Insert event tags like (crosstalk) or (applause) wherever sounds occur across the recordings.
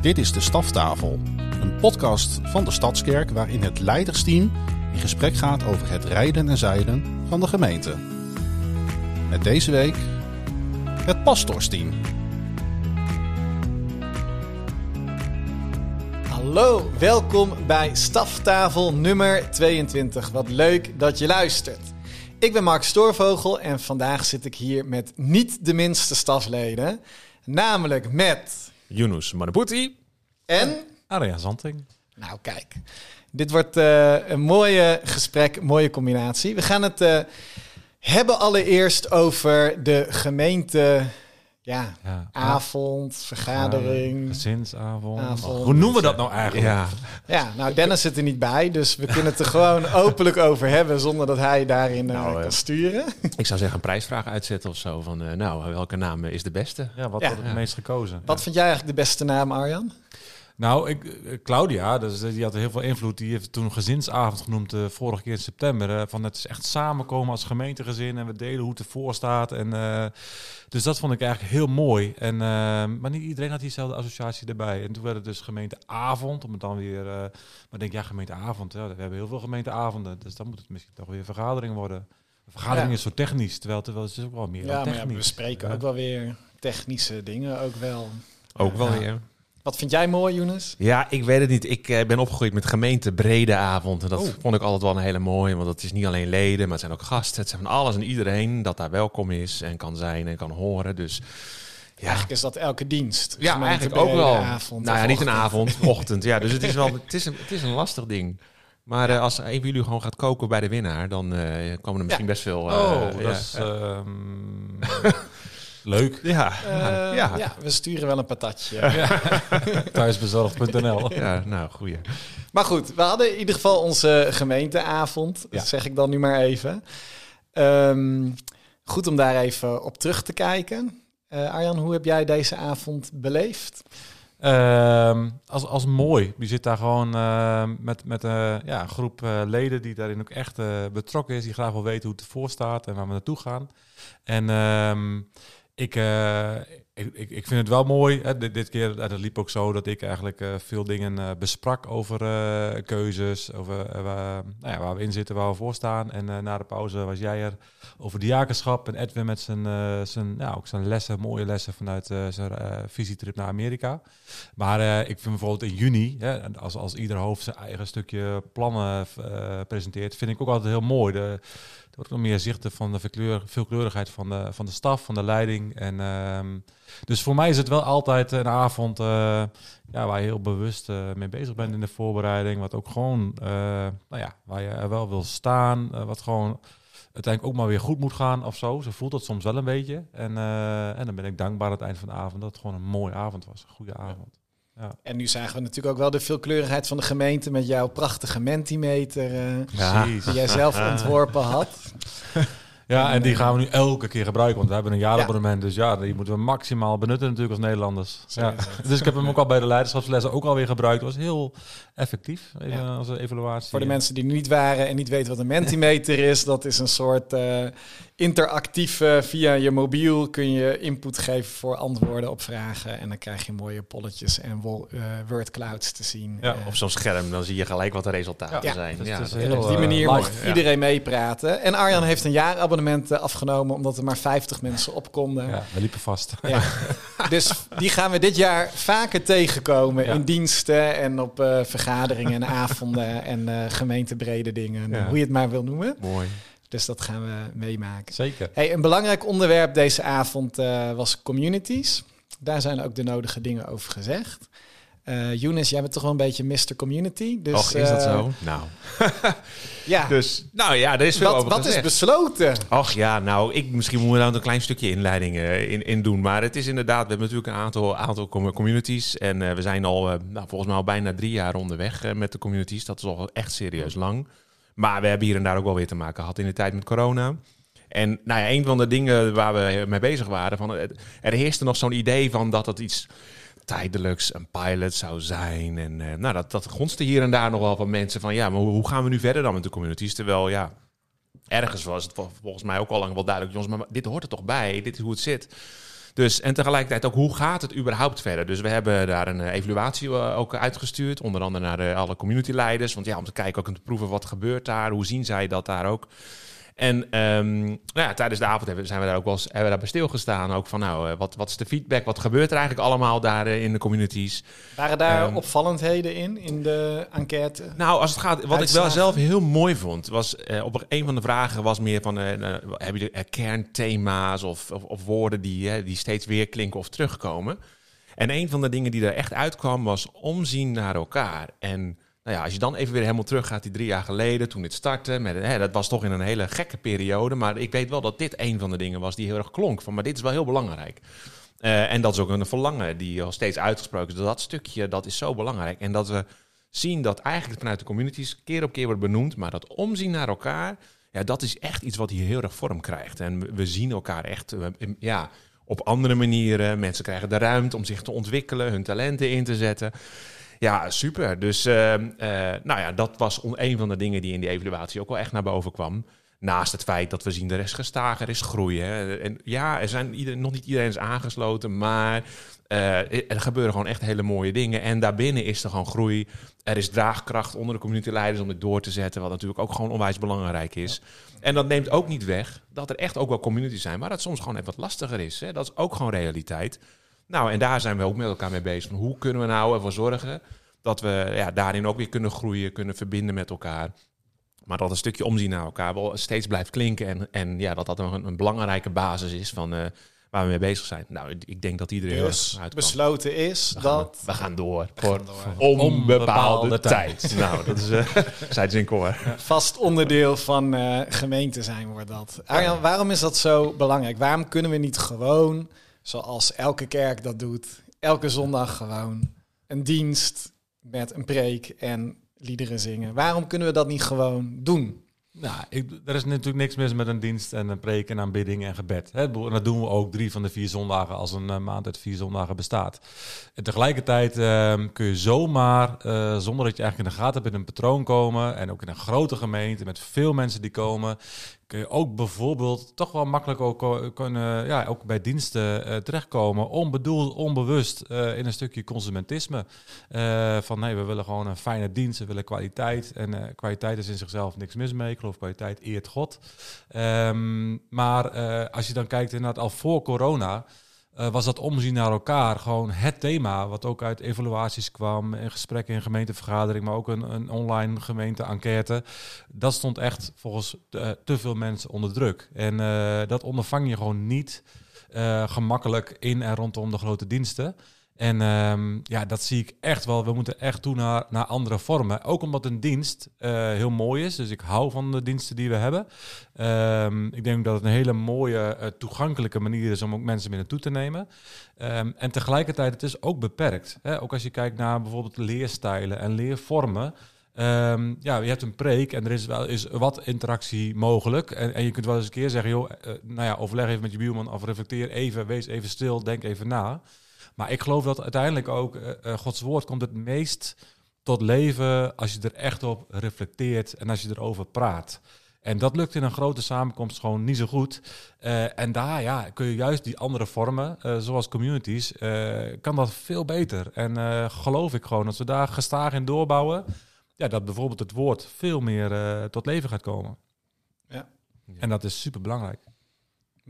Dit is de Staftafel, een podcast van de Stadskerk waarin het leidersteam in gesprek gaat over het rijden en zeilen van de gemeente. Met deze week het pastorsteam. Hallo, welkom bij Staftafel nummer 22. Wat leuk dat je luistert. Ik ben Mark Stoorvogel en vandaag zit ik hier met niet de minste stafleden. Namelijk met... Yunus Manabuti. En... Arja Zanting. Nou, kijk. Dit wordt uh, een mooie gesprek, mooie combinatie. We gaan het uh, hebben allereerst over de gemeente... Ja, ja. avond, vergadering. Gezinsavond. Avond. Hoe noemen we dat nou eigenlijk? Ja. ja, nou Dennis zit er niet bij, dus we kunnen het er gewoon (laughs) openlijk over hebben zonder dat hij daarin uh, nou, kan sturen. Ik zou zeggen een prijsvraag uitzetten of zo van, uh, nou, welke naam is de beste? Ja, wat wordt het meest gekozen? Wat vind jij eigenlijk de beste naam, Arjan? Nou, ik, Claudia, dus, die had heel veel invloed. Die heeft toen gezinsavond genoemd, uh, vorige keer in september. Uh, van het is echt samenkomen als gemeentegezin en we delen hoe het ervoor staat. En, uh, dus dat vond ik eigenlijk heel mooi. En, maar niet iedereen had diezelfde associatie erbij. En toen werd het dus gemeenteavond, om het dan weer... maar denk ja, gemeenteavond, ja, we hebben heel veel gemeenteavonden. Dus dan moet het misschien toch weer vergadering worden. Een vergadering ja. is zo technisch, terwijl, terwijl het is ook wel meer ja, technisch. Maar ja, we spreken ook wel weer technische dingen, ook wel. Ook wel weer. Wat vind jij mooi, Younes? Ja, ik weet het niet. Ik uh, ben opgegroeid met gemeente Brede Avond. En dat oh. vond ik altijd wel een hele mooie. Want het is niet alleen leden, maar het zijn ook gasten. Het zijn van alles en iedereen dat daar welkom is en kan zijn en kan horen. Dus ja. Eigenlijk is dat elke dienst. Ja, eigenlijk ook wel. Avond nou ja, niet een avond, (laughs) ochtend. Ja, dus het is wel het is een, het is een lastig ding. Maar uh, als een van jullie gewoon gaat koken bij de winnaar, dan uh, komen er misschien ja. best veel. oh, dat is. (laughs) Leuk. Ja. Uh, ja. ja. we sturen wel een patatje. Ja. (laughs) Thuisbezorgd.nl. Ja, nou, goeie. Maar goed, we hadden in ieder geval onze gemeenteavond. Dat zeg ik dan nu maar even. Um, goed om daar even op terug te kijken. Uh, Arjan, hoe heb jij deze avond beleefd? Uh, als, als mooi. Je zit daar gewoon uh, met, met uh, ja, een groep leden die daarin ook echt betrokken is. Die graag wil weten hoe het ervoor staat en waar we naartoe gaan. En ehm, ik, uh, ik, ik, vind het wel mooi. Hè, dit, keer het liep ook zo dat ik eigenlijk uh, veel dingen uh, besprak over keuzes, over nou ja, waar we in zitten, waar we voor staan. En na de pauze was jij er over diakenschap en Edwin met zijn, zijn, ja, ook zijn lessen, mooie lessen vanuit zijn visietrip naar Amerika. Maar ik vind bijvoorbeeld in juni, hè, als, als ieder hoofd zijn eigen stukje plannen presenteert, vind ik ook altijd heel mooi. De, er wordt nog meer zichten van de verkleur, veelkleurigheid van de, van de staf, van de leiding. En, uh, dus voor mij is het wel altijd een avond uh, ja, waar je heel bewust uh, mee bezig bent in de voorbereiding. Wat ook gewoon, uh, nou ja, waar je er wel wil staan. wat gewoon uiteindelijk ook maar weer goed moet gaan of zo. Zo voelt dat soms wel een beetje. En, en dan ben ik dankbaar aan het eind van de avond dat het gewoon een mooie avond was. Een goede avond. Ja. En nu zagen we natuurlijk ook wel de veelkleurigheid van de gemeente met jouw prachtige Mentimeter uh, ja. die jij zelf (laughs) ontworpen had. Ja, en die gaan we nu elke keer gebruiken, want we hebben een jaarabonnement. Ja. Dus ja, die moeten we maximaal benutten natuurlijk als Nederlanders. Ja. (laughs) Dus ik heb hem ook al bij de leiderschapslessen ook alweer gebruikt. was heel effectief, even ja. als een evaluatie. Voor de mensen die niet waren en niet weten wat een (laughs) Mentimeter is, dat is een soort uh, interactief via je mobiel kun je input geven voor antwoorden op vragen. En dan krijg je mooie polletjes en uh, word clouds te zien. Ja, op zo'n scherm, dan zie je gelijk wat de resultaten zijn. Dus ja, dus heel, op die manier mag iedereen meepraten. En Arjan heeft een jaarabonnement afgenomen omdat er maar 50 mensen op konden. Ja, we liepen vast. Ja. dus die gaan we dit jaar vaker tegenkomen in diensten en op uh, vergaderingen en avonden en uh, gemeentebrede dingen, ja. hoe je het maar wil noemen. Mooi. Dus dat gaan we meemaken. Zeker. Hey, een belangrijk onderwerp deze avond uh, was communities. Daar zijn ook de nodige dingen over gezegd. Uh, Younes, jij bent toch wel een beetje Mr. Community. Dus, Och, is dat zo? Uh, nou. (laughs) ja. Dus, nou ja, er is veel wat, over Wat is besloten? Och ja, nou, ik, misschien moeten we nou een klein stukje inleiding uh, in, in doen. Maar het is inderdaad, we hebben natuurlijk een aantal, aantal communities. En we zijn al, nou, volgens mij al bijna drie jaar onderweg met de communities. Dat is al echt serieus lang. Maar we hebben hier en daar ook wel weer te maken gehad in de tijd met corona. En nou ja, een van de dingen waar we mee bezig waren, van, er heerste nog zo'n idee van dat het iets tijdelijks een pilot zou zijn. En uh, nou, dat, dat gonste hier en daar nog wel van mensen van... ja, maar hoe, hoe, gaan we nu verder dan met de communities? Terwijl, ja, ergens was het volgens mij ook al lang wel duidelijk... jongens, maar dit hoort er toch bij? Dit is hoe het zit. Dus, en tegelijkertijd ook, hoe gaat het überhaupt verder? Dus we hebben daar een eh, evaluatie eh, ook uitgestuurd. Onder andere naar de, alle communityleiders. Want ja, om te kijken ook en te proeven wat gebeurt daar. Hoe zien zij dat daar ook? En ehm, nou ja, tijdens de avond hebben, zijn we daar ook wel eens, hebben we daar bij stilgestaan. Ook van, nou, eh, wat, wat is de feedback? Wat gebeurt er eigenlijk allemaal daar eh, in de communities? Waren daar Ehm, opvallendheden in, in de enquête? Nou, als het gaat, wat ik wel zelf heel mooi vond, was eh, op een van de vragen was meer van, hebben jullie eh, kernthema's of, of, of woorden die, die steeds weer klinken of terugkomen? En een van de dingen die er echt uitkwam was omzien naar elkaar. En nou ja, als je dan even weer helemaal teruggaat, die drie jaar geleden, toen dit startte, hè, dat was toch in een hele gekke periode. Maar ik weet wel dat dit een van de dingen was die heel erg klonk. Van, maar dit is wel heel belangrijk. Eh, en dat is ook een verlangen die al steeds uitgesproken is. Dat stukje, dat is zo belangrijk. En dat we zien dat eigenlijk vanuit de communities keer op keer wordt benoemd, maar dat omzien naar elkaar, ja, dat is echt iets wat hier heel erg vorm krijgt. En we- zien elkaar echt, ja, op andere manieren. Mensen krijgen de ruimte om zich te ontwikkelen, hun talenten in te zetten. Ja, super. Dus eh, eh, nou ja, dat was een van de dingen die in die evaluatie ook wel echt naar boven kwam. Naast het feit dat we zien, er is gestagen, er is groei. Hè. En ja, er zijn ieder, nog niet iedereen is aangesloten, maar eh, er gebeuren gewoon echt hele mooie dingen. En daarbinnen is er gewoon groei. Er is draagkracht onder de communityleiders om dit door te zetten, wat natuurlijk ook gewoon onwijs belangrijk is. En dat neemt ook niet weg dat er echt ook wel communities zijn, maar dat soms gewoon even wat lastiger is. Hè. Dat is ook gewoon realiteit. Nou, en daar zijn we ook met elkaar mee bezig. Van hoe kunnen we nou ervoor zorgen dat we ja, daarin ook weer kunnen groeien, kunnen verbinden met elkaar. Maar dat een stukje omzien naar elkaar wel steeds blijft klinken. En, en ja, dat dat een, een belangrijke basis is van eh, waar we mee bezig zijn. Nou, ik denk dat iedereen Dus besloten is We gaan, dat... we gaan door voor door. onbepaalde Onbepaalde tijd. (laughs) nou, dat is (laughs) uh, zij in koor. vast onderdeel van eh, gemeente zijn wordt dat. Arjan, waarom is dat zo belangrijk? Waarom kunnen we niet gewoon, zoals elke kerk dat doet, elke zondag gewoon een dienst met een preek en liederen zingen? Waarom kunnen we dat niet gewoon doen? Nou, er is natuurlijk niks mis met een dienst en een preek en aanbidding en gebed. Hè. En dat doen we ook drie van de vier zondagen als een eh, maand uit vier zondagen bestaat. En tegelijkertijd ehm, kun je zomaar, eh, zonder dat je eigenlijk in de gaten hebt, in een patroon komen. En ook in een grote gemeente met veel mensen die komen. Kun je ook bijvoorbeeld toch wel makkelijk ook ko- kunnen, ja, ook bij diensten eh, terechtkomen. Onbedoeld, onbewust eh, in een stukje consumentisme. Eh, van nee, we willen gewoon een fijne dienst, we willen kwaliteit. En eh, kwaliteit is in zichzelf niks mis mee. Ik geloof kwaliteit eert God. Ehm, maar eh, als je dan kijkt inderdaad al voor corona... eh, was dat omzien naar elkaar gewoon het thema... wat ook uit evaluaties kwam, in gesprekken in gemeentevergadering... maar ook een, een online gemeente-enquête. Dat stond echt volgens eh, te veel mensen onder druk. En eh, dat ondervang je gewoon niet gemakkelijk in en rondom de grote diensten... En ehm, ja, dat zie ik echt wel. We moeten echt toe naar, naar andere vormen. Ook omdat een dienst eh, heel mooi is. Dus ik hou van de diensten die we hebben. Ehm, ik denk dat het een hele mooie, eh, toegankelijke manier is om ook mensen mee naartoe te nemen. Ehm, en tegelijkertijd, het is ook beperkt. Hè? Ook als je kijkt naar bijvoorbeeld leerstijlen en leervormen. Ja, je hebt een preek en er is wel is wat interactie mogelijk. En, en je kunt wel eens een keer zeggen, joh, eh, nou ja, overleg even met je buurman of reflecteer even, wees even stil, denk even na. Maar ik geloof dat uiteindelijk ook eh, eh, Gods woord komt het meest tot leven als je er echt op reflecteert en als je erover praat. En dat lukt in een grote samenkomst gewoon niet zo goed. Eh, en daar ja, kun je juist die andere vormen, zoals communities, kan dat veel beter. En geloof ik gewoon dat we daar gestaag in doorbouwen, ja, dat bijvoorbeeld het woord veel meer tot leven gaat komen. Ja. En dat is super belangrijk.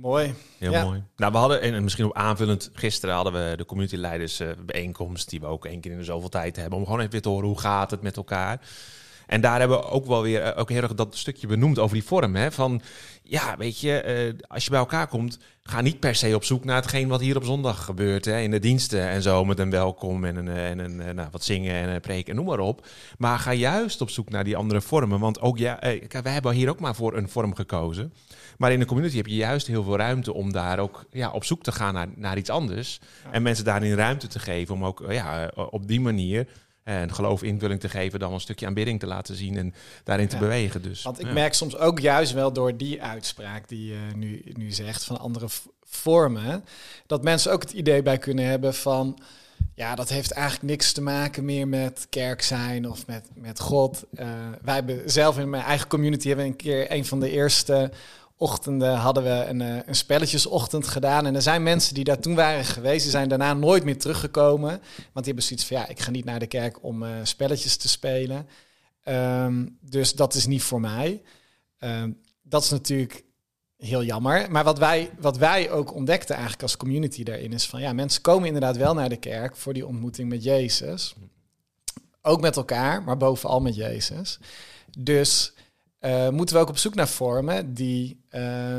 Mooi. Heel Ja. mooi. Nou, we hadden, en misschien op aanvullend, gisteren hadden we de communityleiders eh, bijeenkomst, die we ook één keer in de zoveel tijd hebben, om gewoon even weer te horen hoe gaat het met elkaar. En daar hebben we ook wel weer eh, ook heel erg dat stukje benoemd over die vorm. Hè? Van ja, weet je, eh, als je bij elkaar komt, ga niet per se op zoek naar hetgeen wat hier op zondag gebeurt. Hè? In de diensten en zo, met een welkom en een, en een nou, wat zingen en een preek en noem maar op. Maar ga juist op zoek naar die andere vormen. Want ook ja, wij hebben hier ook maar voor een vorm gekozen. Maar in de community heb je juist heel veel ruimte om daar ook ja, op zoek te gaan naar, naar iets anders. En mensen daarin ruimte te geven om ook eh, ja, eh, op die manier eh, een geloof invulling te geven, dan wel een stukje aanbidding te laten zien en daarin te Ja. bewegen. Dus, Want ik ja. merk soms ook juist wel door die uitspraak die je nu, nu zegt van andere vormen, dat mensen ook het idee bij kunnen hebben van, ja, dat heeft eigenlijk niks te maken meer met kerk zijn of met, met God. Eh, wij hebben zelf in mijn eigen community hebben een keer een van de eerste ochtenden hadden we een, eh, een spelletjesochtend gedaan. En er zijn mensen die daar toen waren geweest, zijn daarna nooit meer teruggekomen. Want die hebben zoiets van, ja, ik ga niet naar de kerk om eh, spelletjes te spelen. Ehm, dus dat is niet voor mij. Ehm, dat is natuurlijk heel jammer. Maar wat wij, wat wij ook ontdekten eigenlijk als community daarin is van, ja, mensen komen inderdaad wel naar de kerk voor die ontmoeting met Jezus. Ook met elkaar, maar bovenal met Jezus. Dus uh, moeten we ook op zoek naar vormen die, uh,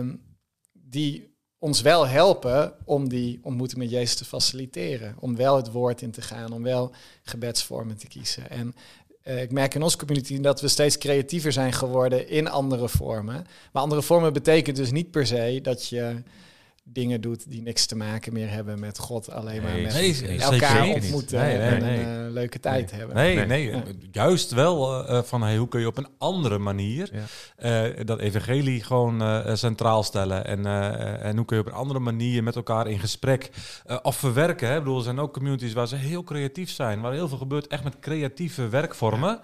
die ons wel helpen om die ontmoeting met Jezus te faciliteren. Om wel het woord in te gaan, om wel gebedsvormen te kiezen. En uh, ik merk in onze community dat we steeds creatiever zijn geworden in andere vormen. Maar andere vormen betekent dus niet per se dat je dingen doet die niks te maken meer hebben met God. Alleen maar met nee, elkaar ontmoeten en een uh, leuke tijd hebben. Nee, nee, juist wel uh, van hey, hoe kun je op een andere manier uh, dat evangelie gewoon centraal stellen. En, en hoe kun je op een andere manier met elkaar in gesprek of verwerken. Hè? Ik bedoel, er zijn ook communities waar ze heel creatief zijn. Waar heel veel gebeurt echt met creatieve werkvormen.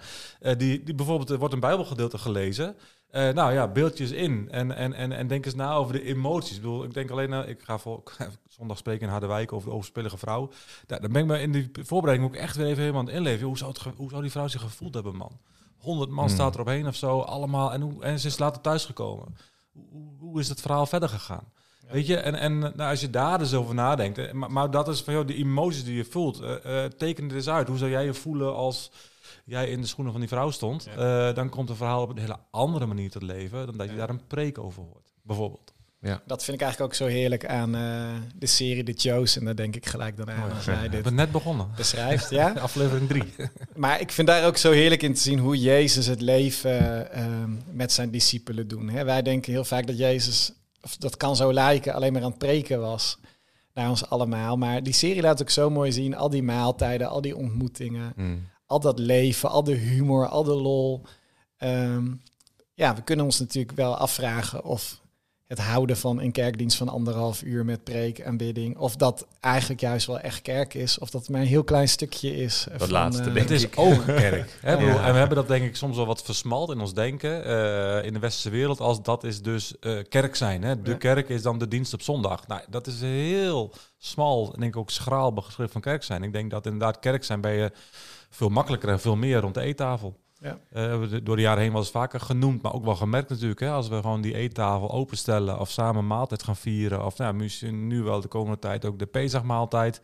die, die bijvoorbeeld, er wordt een bijbelgedeelte gelezen... Uh, nou ja, beeldjes in en, en, en, en denk eens na over de emoties. Ik bedoel, ik denk alleen, ik ga voor, zondag spreken in Harderwijk over de overspelige vrouw. Daar, dan ben ik me in die voorbereiding ook echt weer even helemaal aan het inleven. Hoe zou, het hoe zou die vrouw zich gevoeld hebben, man? 100 man hmm. staat erop heen of zo, allemaal. En, hoe, en ze is later thuisgekomen. Hoe, hoe is het verhaal verder gegaan? Weet je, en, en nou, als je daar dus over nadenkt, eh, maar, maar dat is van joh, de emoties die je voelt, uh, uh, teken het eens uit. Hoe zou jij je voelen als jij in de schoenen van die vrouw stond, uh, dan komt een verhaal op een hele andere manier tot leven dan dat je daar een preek over hoort, bijvoorbeeld. Ja. Dat vind ik eigenlijk ook zo heerlijk aan uh, de serie The Chosen. En daar denk ik gelijk dan aan als jij dit net begonnen. beschrijft. Ja? (laughs) Aflevering 3. (laughs) maar ik vind daar ook zo heerlijk in te zien hoe Jezus het leven uh, met zijn discipelen doen. Hè? Wij denken heel vaak dat Jezus, of dat kan zo lijken, alleen maar aan het preken was naar ons allemaal. Maar die serie laat ook zo mooi zien, al die maaltijden, al die ontmoetingen, mm al dat leven, al de humor, al de lol. Ehm, ja, we kunnen ons natuurlijk wel afvragen of het houden van een kerkdienst van anderhalf uur met preek en bidding, of dat eigenlijk juist wel echt kerk is, of dat maar een heel klein stukje is. Dat van, laatste, uh, het is ook (laughs) kerk. hè, ja. En we hebben dat denk ik soms wel wat versmald in ons denken uh, in de westerse wereld, als dat is dus uh, kerk zijn. Hè. De ja. kerk is dan de dienst op zondag. Nou, dat is heel smal, denk ik ook schraal begrip van kerk zijn. Ik denk dat inderdaad kerk zijn bij je veel makkelijker en veel meer rond de eettafel. Ja. Uh, door de jaren heen was het vaker genoemd, maar ook wel gemerkt natuurlijk. Hè, als we gewoon die eettafel openstellen of samen maaltijd gaan vieren. Of nou, misschien nu wel de komende tijd ook de Pesachmaaltijd.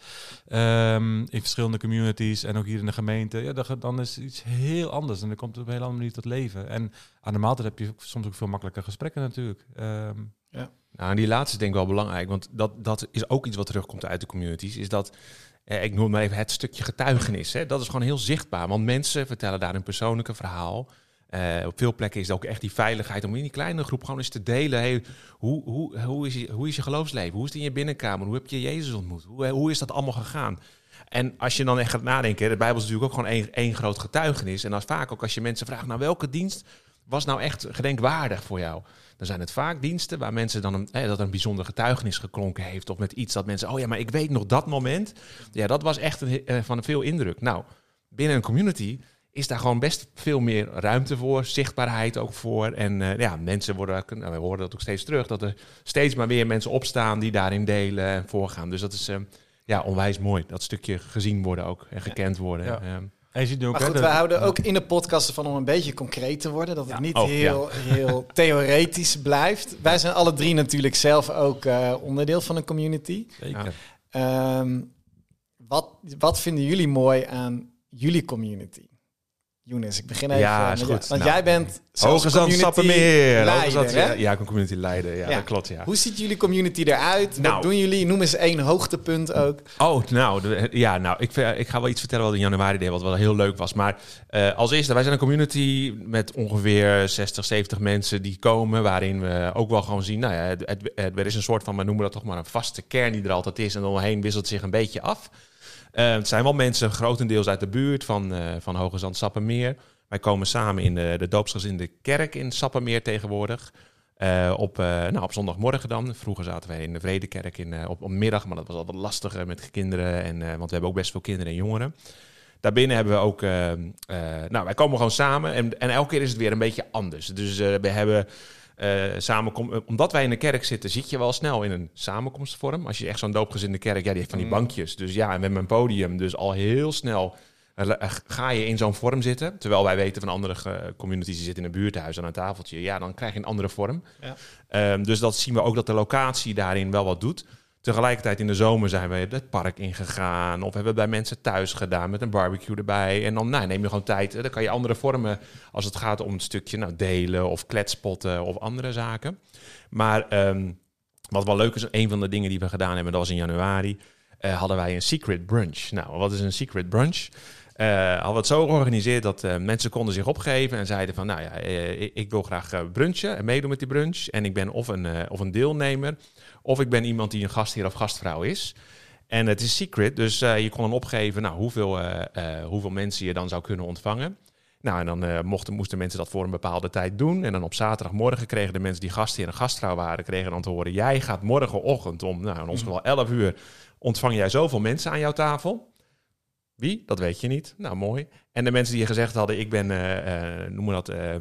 Um, in verschillende communities en ook hier in de gemeente. Ja, dan is iets heel anders en dan komt het op een hele andere manier tot leven. En aan de maaltijd heb je soms ook veel makkelijker gesprekken natuurlijk. Um, ja. Nou, en die laatste denk ik wel belangrijk, want dat, dat is ook iets wat terugkomt uit de communities. Is dat eh, ik noem maar even het stukje getuigenis. Hè. Dat is gewoon heel zichtbaar, want mensen vertellen daar een persoonlijke verhaal. Uh, op veel plekken is het ook echt die veiligheid om in die kleine groep gewoon eens te delen. Hoe, hoe, hoe, is je, hoe is je geloofsleven? Hoe is het in je binnenkamer? Hoe heb je Jezus ontmoet? Hoe, hoe is dat allemaal gegaan? En als je dan echt gaat nadenken, de Bijbel is natuurlijk ook gewoon één, groot getuigenis. En als vaak ook als je mensen vraagt, nou welke dienst was nou echt gedenkwaardig voor jou? Dan zijn het vaak diensten waar mensen dan een, dat een bijzonder getuigenis geklonken heeft. Of met iets dat mensen, oh ja, maar ik weet nog dat moment. Ja, dat was echt een, uh, van veel indruk. Nou, binnen een community is daar gewoon best veel meer ruimte voor, zichtbaarheid ook voor. En uh, ja, mensen worden, nou, we horen dat ook steeds terug, dat er steeds maar weer mensen opstaan die daarin delen en voorgaan. Dus dat is uh, ja, onwijs mooi, dat stukje gezien worden ook en gekend worden. Ja. En je ook, maar goed, we houden ook in de podcast van om een beetje concreet te worden. Dat het niet oh, heel, (laughs) heel theoretisch blijft. Wij zijn alle drie natuurlijk zelf ook uh, onderdeel van een community. Zeker. Um, wat, wat vinden jullie mooi aan jullie community? Younes, ik begin even. Ja, is goed. want nou, jij bent Zand Sappemeer. Leider, ja, ja, een community leider. Ja, ja, dat klopt. Ja. Hoe ziet jullie community eruit? Nou, Wat doen jullie? Noem eens één hoogtepunt ook. Oh, nou, de, ja, nou, ik, ik ga wel iets vertellen wat in januari deed, wat wel heel leuk was. Maar uh, als eerste, wij zijn een community met ongeveer 60, 70 mensen die komen, waarin we ook wel gewoon zien, nou ja, het, het, het, er is een soort van, we noemen dat toch maar een vaste kern die er altijd is. En omheen wisselt zich een beetje af. Het zijn wel mensen grotendeels uit de buurt van, uh, van Hoge Zand Sappemeer. Wij komen samen in de, de doopsgezinde kerk in Sappemeer tegenwoordig. Uh, op, nou, op zondagmorgen dan. Vroeger zaten wij in de Vredekerk in, op, op middag, maar dat was altijd lastiger met kinderen. En, want we hebben ook best veel kinderen en jongeren. Daarbinnen hebben we ook, nou, wij komen gewoon samen en, en elke keer is het weer een beetje anders. Dus we hebben eh, samenkom eh, omdat wij in de kerk zitten, zit je wel snel in een samenkomstvorm. Als je echt zo'n doopgezinde kerk, ja, die heeft van die Mm. bankjes. Dus ja, en met mijn podium, dus al heel snel eh, ga je in zo'n vorm zitten. Terwijl wij weten van andere communities die zitten in een buurthuis aan een tafeltje. Ja, dan krijg je een andere vorm. Ja. Ehm, dus dat zien we ook dat de locatie daarin wel wat doet. Tegelijkertijd in de zomer zijn we het park ingegaan. Of hebben we bij mensen thuis gedaan met een barbecue erbij. En dan nou, neem je gewoon tijd. eh, Dan kan je andere vormen als het gaat om het stukje nou, delen of kletspotten of andere zaken. Maar ehm, wat wel leuk is, een van de dingen die we gedaan hebben, dat was in januari, eh, hadden wij een secret brunch. Nou, wat is een secret brunch? Eh hadden we het zo georganiseerd dat mensen konden zich opgeven en zeiden van, nou ja, ik, ik wil graag brunchen en meedoen met die brunch. En ik ben of een, of een deelnemer, of ik ben iemand die een gastheer of gastvrouw is. En het is secret, dus eh, je kon dan opgeven nou, hoeveel, eh, hoeveel mensen je dan zou kunnen ontvangen. Nou, en dan mochten, moesten mensen dat voor een bepaalde tijd doen. En dan op zaterdagmorgen kregen de mensen die gastheer en gastvrouw waren, kregen dan te horen, jij gaat morgenochtend om, nou, in ons geval 11 uur, ontvang jij zoveel mensen aan jouw tafel. Wie? Dat weet je niet. Nou, mooi. En de mensen die gezegd hadden, ik ben, eh, eh, noemen dat, eh,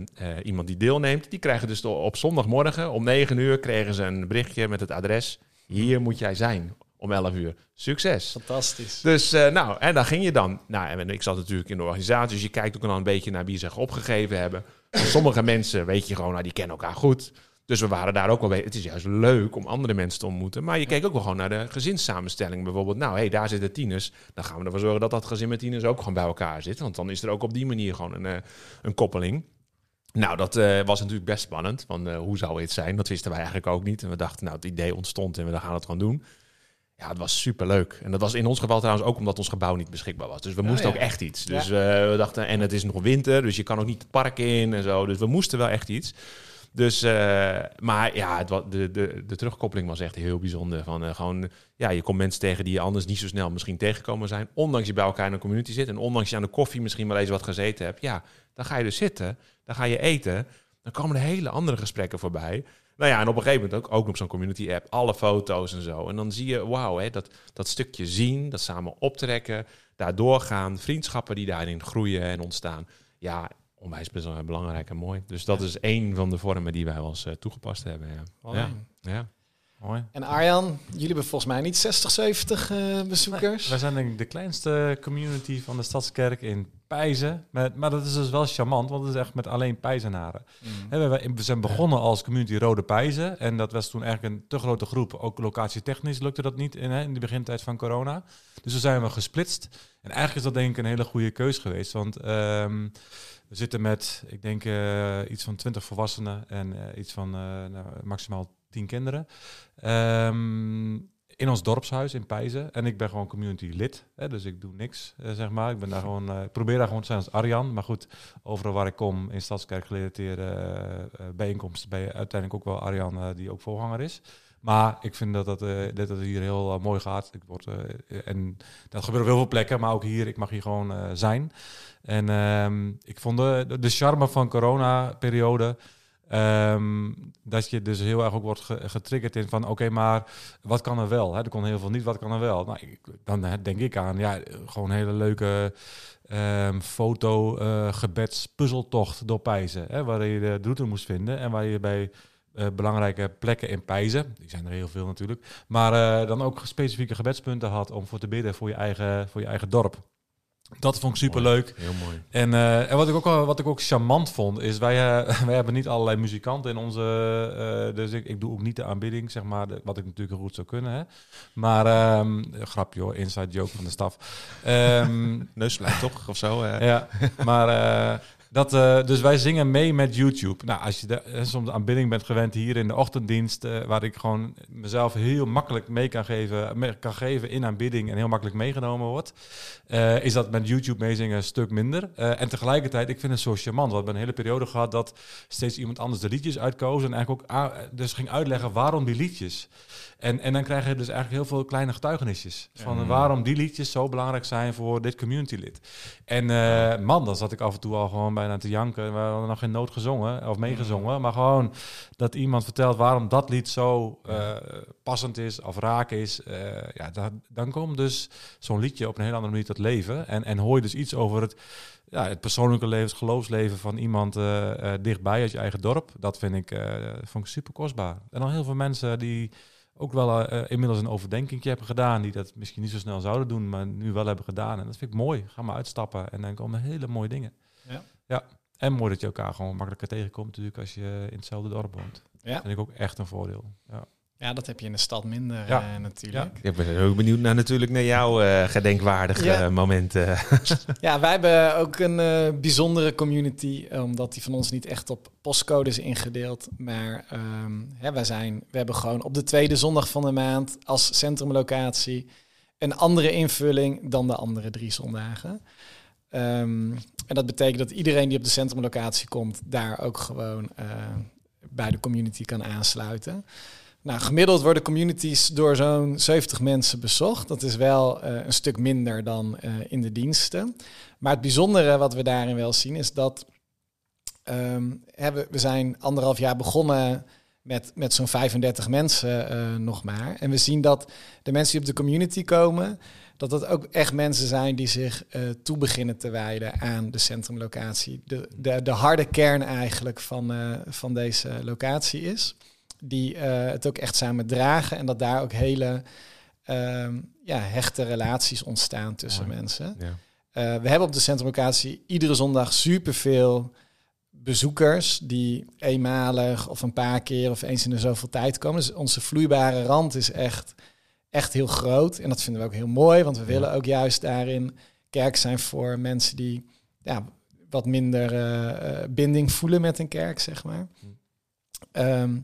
iemand die deelneemt, die krijgen dus op zondagmorgen om 9 uur kregen ze een berichtje met het adres. Hier moet jij zijn om 11 uur. Succes. Fantastisch. Dus nou, en daar ging je dan. Nou, en ik zat natuurlijk in de organisatie, dus je kijkt ook dan een beetje naar wie zich opgegeven hebben. Sommige (laughs) mensen, weet je gewoon, nou, die kennen elkaar goed. Dus we waren daar ook wel bij. Het is juist leuk om andere mensen te ontmoeten. Maar je keek ook wel gewoon naar de gezinssamenstelling. Bijvoorbeeld, nou, hé, hey, daar zitten tieners. Dan gaan we ervoor zorgen dat dat gezin met tieners ook gewoon bij elkaar zit. Want dan is er ook op die manier gewoon een, eh, een koppeling. Nou, dat eh, was natuurlijk best spannend. Want eh, hoe zou het zijn? Dat wisten wij eigenlijk ook niet. En we dachten, nou, het idee ontstond en we gaan het gewoon doen. Ja, het was superleuk. En dat was in ons geval trouwens ook omdat ons gebouw niet beschikbaar was. Dus we Oh, moesten ja. ook echt iets. Dus we dachten, en het is nog winter, dus je kan ook niet het park in en zo. Dus we moesten wel echt iets. Dus, eh, maar ja, het, de, de, de terugkoppeling was echt heel bijzonder. Van, eh, gewoon, ja, je komt mensen tegen die je anders niet zo snel misschien tegengekomen zijn. Ondanks je bij elkaar in een community zit en ondanks je aan de koffie misschien wel eens wat gezeten hebt. Ja, dan ga je dus zitten, dan ga je eten. Dan komen er hele andere gesprekken voorbij. Nou ja, en op een gegeven moment ook, ook op zo'n community app, alle foto's en zo. En dan zie je, wauw, dat, dat stukje zien, dat samen optrekken, daar doorgaan, vriendschappen die daarin groeien en ontstaan. Ja, onwijs best wel belangrijk en mooi. Dus dat is één van de vormen die wij wel eens eh, toegepast hebben. Ja. Mooi. Ja. ja. Mooi. En Arjan, jullie hebben volgens mij niet 60, 70 eh, bezoekers. Wij zijn denk ik de kleinste community van de Stadskerk in Pijzen. Met, maar dat is dus wel charmant, want het is echt met alleen Pijzenaren. Mm. We, we zijn begonnen als community Rode Pijzen. En dat was toen eigenlijk een te grote groep. Ook locatietechnisch lukte dat niet in, hè, in de begintijd van corona. Dus toen zijn we gesplitst. En eigenlijk is dat denk ik een hele goede keus geweest. Want ehm, we zitten met, ik denk, eh, iets van 20 volwassenen en eh, iets van eh, nou, maximaal 10 kinderen. Ehm, in ons dorpshuis in Pijzen. En ik ben gewoon community lid. Hè, dus ik doe niks, eh, zeg maar. Ik ben daar gewoon, ik probeer daar gewoon te zijn als Arjan. Maar goed, overal waar ik kom in Stadskerk gerelateerde eh, eh, bijeenkomsten ben je uiteindelijk ook wel Arjan die ook voorganger is. Maar ik vind dat, dat, dat hier heel mooi gaat. Ik word, en dat gebeurt op heel veel plekken, maar ook hier, ik mag hier gewoon zijn. En ehm, ik vond de, de charme van corona-periode... ehm, dat je dus heel erg ook wordt ge- getriggerd in van... oké, maar wat kan er wel? Hè? Er kon heel veel niet, wat kan er wel? Nou, ik, dan denk ik aan ja, gewoon een hele leuke ehm, foto, eh gebeds, puzzeltocht door Pijzen. Hè? Waar je de route moest vinden en waar je bij eh, belangrijke plekken in Pijzen, die zijn er heel veel natuurlijk, maar eh, dan ook specifieke gebedspunten had om voor te bidden voor je eigen, voor je eigen dorp. Dat vond ik superleuk. Heel mooi. En, eh, en wat ik ook wat ik ook charmant vond, is wij, eh, (laughs) wij hebben niet allerlei muzikanten in onze. eh, dus ik, ik doe ook niet de aanbidding, zeg maar, de- wat ik natuurlijk goed zou kunnen. Hè. Maar ehm grapje hoor, inside joke van de staf. (laughs) Neusplein toch, of zo? ja, (laughs) maar dat, eh, dus wij zingen mee met YouTube. Nou, als je de, eh, soms aanbidding bent gewend hier in de ochtenddienst, eh, waar ik gewoon mezelf heel makkelijk mee kan geven, mee kan geven in aanbidding en heel makkelijk meegenomen wordt, is dat met YouTube meezingen een stuk minder. En tegelijkertijd, ik vind het zo charmant. We hebben een hele periode gehad dat steeds iemand anders de liedjes uitkoos en eigenlijk ook dus ging uitleggen waarom die liedjes. En, en dan krijg je dus eigenlijk heel veel kleine getuigenisjes van Ja. waarom die liedjes zo belangrijk zijn voor dit communitylid. En man, dan zat ik af en toe al gewoon bij bijna te janken. We hadden nog geen noot gezongen of meegezongen. Maar gewoon dat iemand vertelt waarom dat lied zo eh, passend is of raak is. eh, ja, da- dan komt dus zo'n liedje op een hele andere manier tot leven. En, en hoor je dus iets over het, ja, het persoonlijke leven, het geloofsleven van iemand eh, dichtbij uit je eigen dorp. Dat vind ik, vond ik super kostbaar. En dan heel veel mensen die ook wel inmiddels een overdenkingje hebben gedaan, die dat misschien niet zo snel zouden doen, maar nu wel hebben gedaan. En dat vind ik mooi. Ga maar uitstappen en dan komen hele mooie dingen. Ja. ja. En mooi dat je elkaar gewoon makkelijker tegenkomt natuurlijk als je in hetzelfde dorp woont. Ja. Dat vind ik ook echt een voordeel. Ja. Ja, dat heb je in de stad minder Ja. eh, natuurlijk. Ik ben ook benieuwd naar natuurlijk naar jouw eh, gedenkwaardige Ja. momenten. (laughs) Ja, wij hebben ook een eh, bijzondere community, omdat die van ons niet echt op postcode is ingedeeld. Maar ehm, hè, wij zijn, we hebben gewoon op de tweede zondag van de maand als centrumlocatie een andere invulling dan de andere drie zondagen. Ehm, en dat betekent dat iedereen die op de centrumlocatie komt, daar ook gewoon eh, bij de community kan aansluiten. Nou, gemiddeld worden communities door zo'n 70 mensen bezocht. Dat is wel eh, een stuk minder dan eh, in de diensten. Maar het bijzondere wat we daarin wel zien is dat ehm, we, zijn anderhalf jaar begonnen met, met zo'n 35 mensen nog maar. En we zien dat de mensen die op de community komen, dat dat ook echt mensen zijn die zich eh, toe beginnen te wijden aan de centrumlocatie. De, de, de harde kern eigenlijk van, eh, van deze locatie is. Die eh, het ook echt samen dragen en dat daar ook hele ehm, ja, hechte relaties ontstaan tussen mensen. Ja. We hebben op de centrumlocatie iedere zondag superveel bezoekers die eenmalig of een paar keer of eens in de zoveel tijd komen. Dus onze vloeibare rand is echt, echt heel groot. En dat vinden we ook heel mooi, want we willen ook juist daarin kerk zijn voor mensen die ja, wat minder eh, eh, binding voelen met een kerk, zeg maar. Ehm,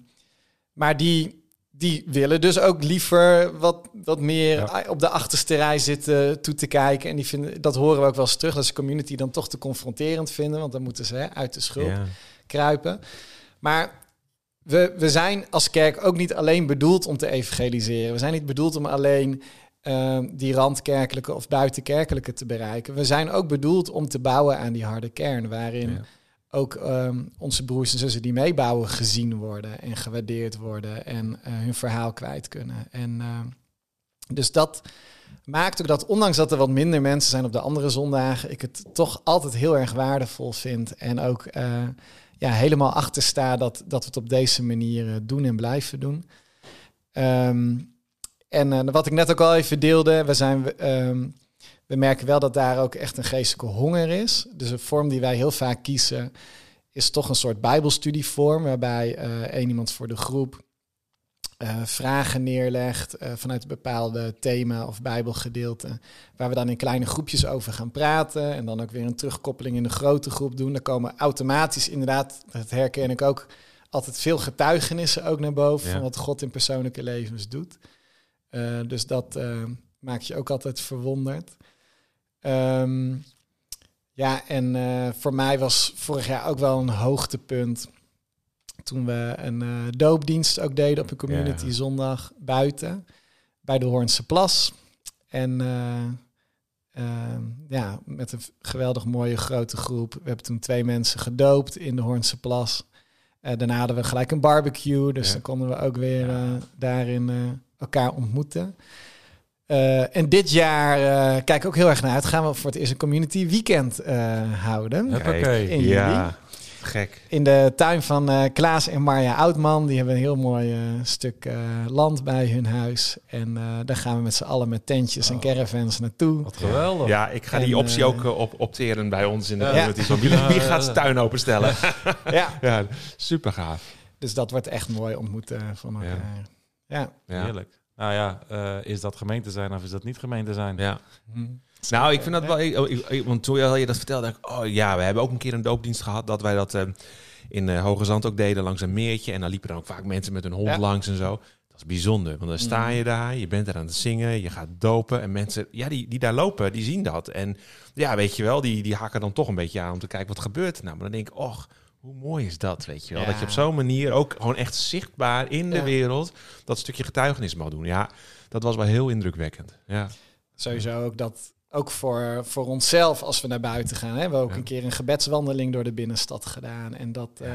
maar die, die willen dus ook liever wat, wat meer Ja. op de achterste rij zitten toe te kijken. En die vinden, dat horen we ook wel eens terug, dat ze community dan toch te confronterend vinden. Want dan moeten ze hè, uit de schulp Ja. kruipen. Maar we, we zijn als kerk ook niet alleen bedoeld om te evangeliseren. We zijn niet bedoeld om alleen ehm, die randkerkelijke of buitenkerkelijke te bereiken. We zijn ook bedoeld om te bouwen aan die harde kern, waarin Ja. ook ehm, onze broers en zussen die meebouwen gezien worden en gewaardeerd worden en eh, hun verhaal kwijt kunnen. En ehm, dus dat maakt ook dat, ondanks dat er wat minder mensen zijn op de andere zondagen, ik het toch altijd heel erg waardevol vind en ook eh, ja, helemaal achter sta dat, dat we het op deze manier eh, doen en blijven doen. Ehm, en eh, wat ik net ook al even deelde, we, zijn, ehm, we merken wel dat daar ook echt een geestelijke honger is. Dus een vorm die wij heel vaak kiezen is toch een soort bijbelstudievorm, waarbij eh één iemand voor de groep eh, vragen neerlegt eh, vanuit een bepaalde thema of bijbelgedeelte, waar we dan in kleine groepjes over gaan praten en dan ook weer een terugkoppeling in de grote groep doen. Dan komen automatisch inderdaad, dat herken ik ook, altijd veel getuigenissen ook naar boven Ja. van wat God in persoonlijke levens doet. Eh, dus dat maakt je ook altijd verwonderd. Ehm, ja, en voor mij was vorig jaar ook wel een hoogtepunt toen we een eh, doopdienst ook deden op een community Ja. zondag buiten bij de Hoornse Plas. En eh, ehm, ja, met een geweldig mooie grote groep. We hebben toen twee mensen gedoopt in de Hoornse Plas. Eh, daarna hadden we gelijk een barbecue, dus Ja. dan konden we ook weer daarin elkaar ontmoeten. En dit jaar eh, kijk ik ook heel erg naar uit. Gaan we voor het eerst een community weekend houden. In ja, gek. In de tuin van eh, Klaas en Marja Oudman. Die hebben een heel mooi eh, stuk eh, land bij hun huis. En eh, daar gaan we met z'n allen met tentjes en Oh. caravans naartoe. Wat geweldig. Ja, ik ga En, die optie ook op, opteren bij ons in de Ja. community. Zo, Wie, wie gaat zijn tuin openstellen? ja, (laughs) ja, super gaaf. dus dat wordt echt mooi ontmoeten van Ja. elkaar. Ja. Ja. Heerlijk. Nou ja, eh, is dat gemeente zijn of is dat niet gemeente zijn? Ja. Hm. Nou, ik vind dat wel... ik- ik- Want toen je dat vertelde, dacht ik... Oh ja, we hebben ook een keer een doopdienst gehad... dat wij dat eh, in eh Hoge Zand ook deden langs een meertje. En dan liepen dan ook vaak mensen met hun hond Ja. langs en zo. Dat is bijzonder. Want dan sta je daar, je bent er aan het zingen, je gaat dopen. En mensen ja, die, die daar lopen, die zien dat. En ja, weet je wel, die, die hakken dan toch een beetje aan om te kijken wat gebeurt er nou. Maar dan denk ik, och, hoe mooi is dat, weet je wel. Ja. Dat je op zo'n manier ook gewoon echt zichtbaar in de Ja. wereld... dat stukje getuigenis mag doen. Ja, dat was wel heel indrukwekkend. Ja. Sowieso ook dat ook voor, voor onszelf als we naar buiten gaan. Hè. We hebben ook Ja. een keer een gebedswandeling door de binnenstad gedaan. En dat eh,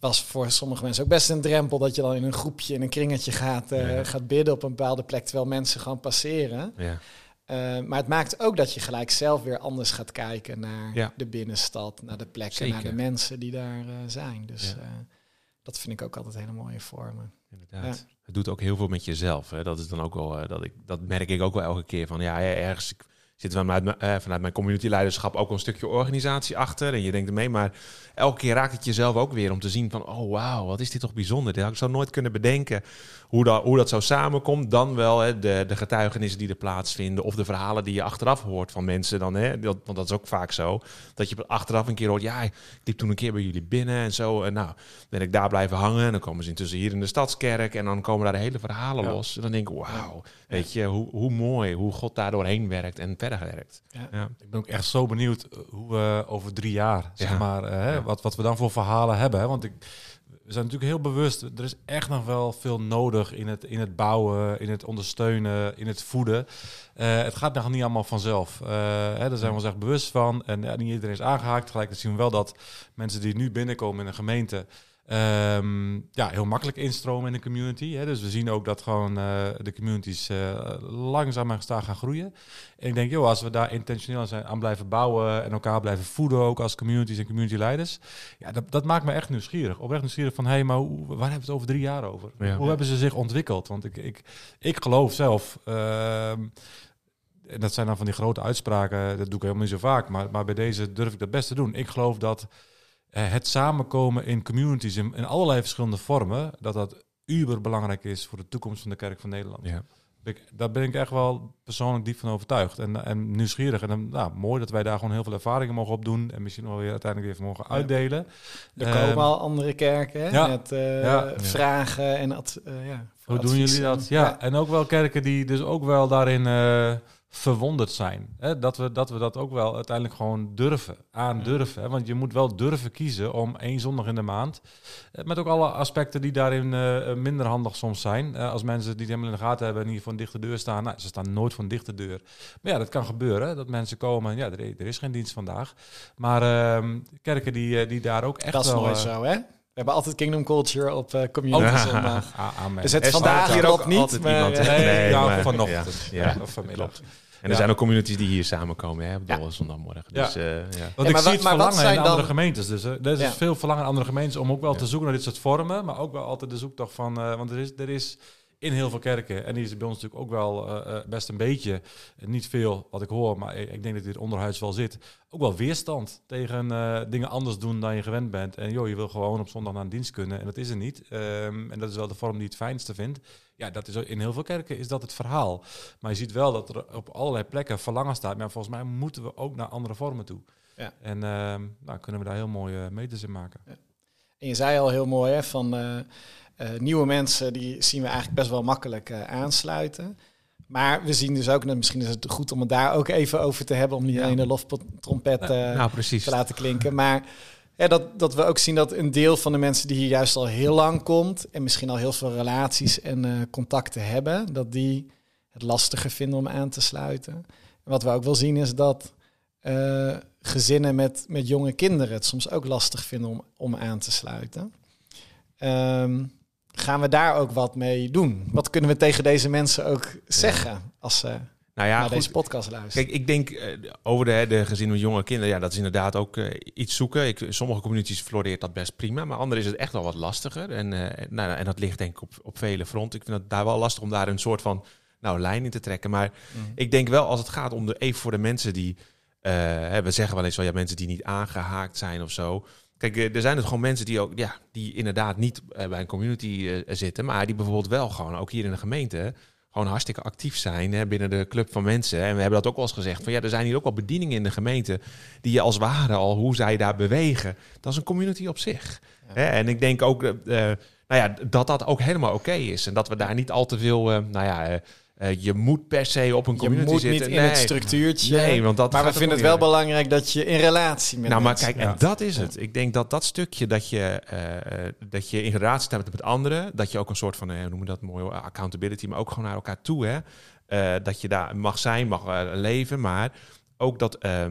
was voor sommige mensen ook best een drempel dat je dan in een groepje, in een kringetje gaat, eh, Ja. gaat bidden op een bepaalde plek, terwijl mensen gewoon passeren. Ja. Eh, maar het maakt ook dat je gelijk zelf weer anders gaat kijken naar de binnenstad, naar de plekken, Zeker. naar de mensen die daar zijn. Dus dat vind ik ook altijd hele mooie vormen. Inderdaad. Het doet ook heel veel met jezelf. Hè. Dat is dan ook wel, dat, ik, dat merk ik ook wel elke keer van ja, ja, ergens ik zit vanuit, eh, vanuit mijn communityleiderschap ook wel een stukje organisatie achter. En je denkt ermee, maar elke keer raakt het jezelf ook weer om te zien van oh wauw, wat is dit toch bijzonder. Dat had ik zo nooit kunnen bedenken hoe dat, hoe dat zo samenkomt. Dan wel hè, de, de getuigenissen die er plaatsvinden of de verhalen die je achteraf hoort van mensen. Dan, hè, dat, want dat is ook vaak zo. Dat je achteraf een keer hoort, ja, ik liep toen een keer bij jullie binnen en zo. En nou, ben ik daar blijven hangen. En dan komen ze intussen hier in de stadskerk. En dan komen daar de hele verhalen Ja. los. En dan denk ik, wauw, weet je, hoe, hoe mooi, hoe God daar doorheen werkt en verder werkt. Ja. Ja. Ik ben ook echt zo benieuwd eh, hoe we over drie jaar, zeg Ja. maar, eh, hè, wat, wat we dan voor verhalen hebben. Hè? Want ik, we zijn natuurlijk heel bewust, er is echt nog wel veel nodig in het, in het bouwen, in het ondersteunen, in het voeden. Eh, het gaat nog niet allemaal vanzelf. Eh, hè, daar zijn we ons echt bewust van. En ja, niet iedereen is aangehaakt. Tegelijkertijd zien we wel dat mensen die nu binnenkomen in een gemeente... ehm, ja, heel makkelijk instromen in de community. Hè. Dus we zien ook dat gewoon eh, de communities eh, langzaam en gestaag gaan groeien. En ik denk, joh, als we daar intentioneel zijn aan blijven bouwen en elkaar blijven voeden, ook als communities en community leiders, ja, dat, dat maakt me echt nieuwsgierig. Oprecht nieuwsgierig van, hé, hey, maar hoe, waar hebben we het over drie jaar over? Ja. Hoe hebben ze zich ontwikkeld? Want ik, ik, ik geloof zelf, ehm, en dat zijn dan van die grote uitspraken, dat doe ik helemaal niet zo vaak, maar, maar bij deze durf ik dat best te doen. Ik geloof dat het samenkomen in communities in, in allerlei verschillende vormen, dat dat uber belangrijk is voor de toekomst van de Kerk van Nederland. Ja. Ik, daar ben ik echt wel persoonlijk diep van overtuigd. En, en nieuwsgierig. En dan, nou, mooi dat wij daar gewoon heel veel ervaringen mogen opdoen. En misschien wel weer uiteindelijk weer mogen Ja. uitdelen. Er Ehm, komen al andere kerken hè, ja. met eh, Ja. vragen en ad, eh, ja, Hoe doen jullie dat? Ja. en ook wel kerken die dus ook wel daarin eh, verwonderd zijn. Hè? Dat, we, dat we dat ook wel uiteindelijk gewoon durven, aandurven. Hè? Want je moet wel durven kiezen om één zondag in de maand. eh, Met ook alle aspecten die daarin eh, minder handig soms zijn. Eh, als mensen die het helemaal in de gaten hebben en hier voor een dichte deur staan. Nou, ze staan nooit voor een dichte deur. Maar ja, dat kan gebeuren. hè, Dat mensen komen en ja, er, er is geen dienst vandaag. Maar ehm, kerken die, die daar ook echt Dat is wel... nooit zo, hè? We hebben altijd Kingdom Culture op eh community zondag. a- (laughs) amen. Dus het Er vandaag hier ook niet, maar, iemand? Nee, ja, maar- vanochtend. Ja, ja, of vanmiddag. klopt. En er Ja. zijn ook communities die hier samenkomen hè, op Ja. zondagmorgen. Ja. Dus, eh, ja. Want Ja, ik maar zie wat- het maar verlangen zijn in andere dan- gemeentes. Dus er is Ja. veel verlangen in andere gemeentes om ook wel te Ja. zoeken naar dit soort vormen. Maar ook wel altijd de zoektocht van... eh, want er is, er is in heel veel kerken, en die is bij ons natuurlijk ook wel eh, eh, best een beetje... eh, niet veel wat ik hoor, maar ik, ik denk dat dit onderhuids wel zit. Ook wel weerstand tegen dingen anders doen dan je gewend bent. En joh, je wil gewoon op zondag naar een dienst kunnen. En dat is er niet. Ehm, en dat is wel de vorm die het fijnste vindt. Ja, dat is in heel veel kerken is dat het verhaal. Maar je ziet wel dat er op allerlei plekken verlangen staat. Maar volgens mij moeten we ook naar andere vormen toe. Ja. En ehm, nou, kunnen we daar heel mooie meters in maken. En je zei al heel mooi, hè, van eh, eh, nieuwe mensen, die zien we eigenlijk best wel makkelijk eh, aansluiten. Maar we zien dus ook, en misschien is het goed om het daar ook even over te hebben, om niet Ja. de loftrompet nou, te laten klinken. Maar ja, dat, dat we ook zien dat een deel van de mensen die hier juist al heel lang komt en misschien al heel veel relaties en contacten hebben, dat die het lastiger vinden om aan te sluiten. En wat we ook wel zien is dat gezinnen met, met jonge kinderen het soms ook lastig vinden om, om aan te sluiten. Ehm, gaan we daar ook wat mee doen? Wat kunnen we tegen deze mensen ook zeggen als ze nou ja, naar goed. deze podcast luisteren? Kijk, ik denk eh, over de, de gezinnen met jonge kinderen, ja, dat is inderdaad ook eh, iets zoeken. Ik, sommige communities floreert dat best prima, maar andere is het echt wel wat lastiger. En, eh, nou, en dat ligt denk ik op, op vele fronten. Ik vind het daar wel lastig om daar een soort van nou, lijn in te trekken. Maar ik denk wel als het gaat om de even voor de mensen die, we zeggen wel eens wel ja, mensen die niet aangehaakt zijn of zo. Kijk, eh, er zijn het gewoon mensen die ook, ja, die inderdaad niet eh, bij een community eh, zitten, maar die bijvoorbeeld wel gewoon ook hier in de gemeente gewoon hartstikke actief zijn hè, binnen de club van mensen. En we hebben dat ook wel eens gezegd van ja, er zijn hier ook wel bedieningen in de gemeente die je als ware al hoe zij daar bewegen. Dat is een community op zich. Hè? En ik denk ook eh, eh, nou ja, dat dat ook helemaal oké is en dat we daar niet al te veel, eh, nou ja. eh, eh, je moet per se op een Je community moet zitten. niet in nee. het structuurtje. Nee, want dat maar we vinden het wel belangrijk dat je in relatie met nou, maar kijk, en Ja. dat is het. Ik denk dat dat stukje dat je, eh, eh, dat je in relatie staat met anderen, dat je ook een soort van, hoe noemen we dat mooi, accountability, maar ook gewoon naar elkaar toe, hè. Dat je daar mag zijn, mag leven, maar ook dat, eh,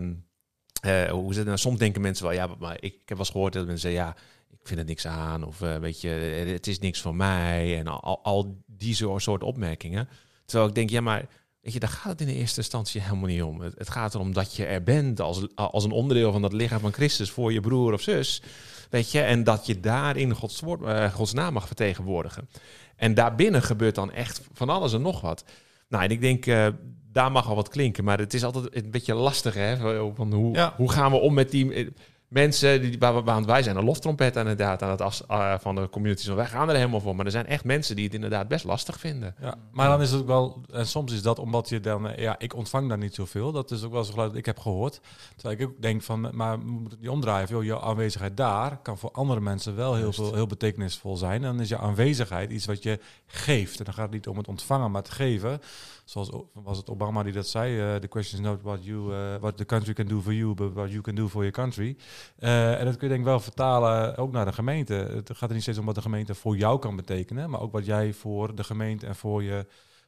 hoe zit het nou? Soms denken mensen wel, ja, maar ik, ik heb wel eens gehoord dat mensen zeggen, ja, ik vind het niks aan, of weet je, het is niks voor mij, en al, al, die soort opmerkingen. Terwijl ik denk, ja, maar Weet je, daar gaat het in de eerste instantie helemaal niet om. Het, het gaat erom dat je er bent als, als een onderdeel van dat lichaam van Christus voor je broer of zus. Weet je, en dat je daarin Gods, woord, eh, Gods naam mag vertegenwoordigen. En daarbinnen gebeurt dan echt van alles en nog wat. Nou, en ik denk, eh, daar mag al wat klinken. Maar het is altijd een beetje lastig, hè? Van hoe, Ja. hoe gaan we om met die mensen, die, waar, waar, wij zijn een loftrompet inderdaad aan het af, eh, van de communities. Wij gaan er helemaal voor. Maar er zijn echt mensen die het inderdaad best lastig vinden. Ja, maar dan is het ook wel, en soms is dat omdat je dan, eh, ja, ik ontvang daar niet zoveel. Dat is ook wel eens geluid dat ik heb gehoord. Terwijl ik ook denk van, maar het niet omdraaien. Joh, jouw aanwezigheid daar kan voor andere mensen wel heel, veel, heel betekenisvol zijn. En dan is je aanwezigheid iets wat je geeft. En dan gaat het niet om het ontvangen, maar het geven. Zoals was het Obama die dat zei. eh, the question is not what, you, what the country can do for you, but what you can do for your country. Eh, en dat kun je denk ik wel vertalen ook naar de gemeente. Het gaat er niet steeds om wat de gemeente voor jou kan betekenen, maar ook wat jij voor de gemeente en voor je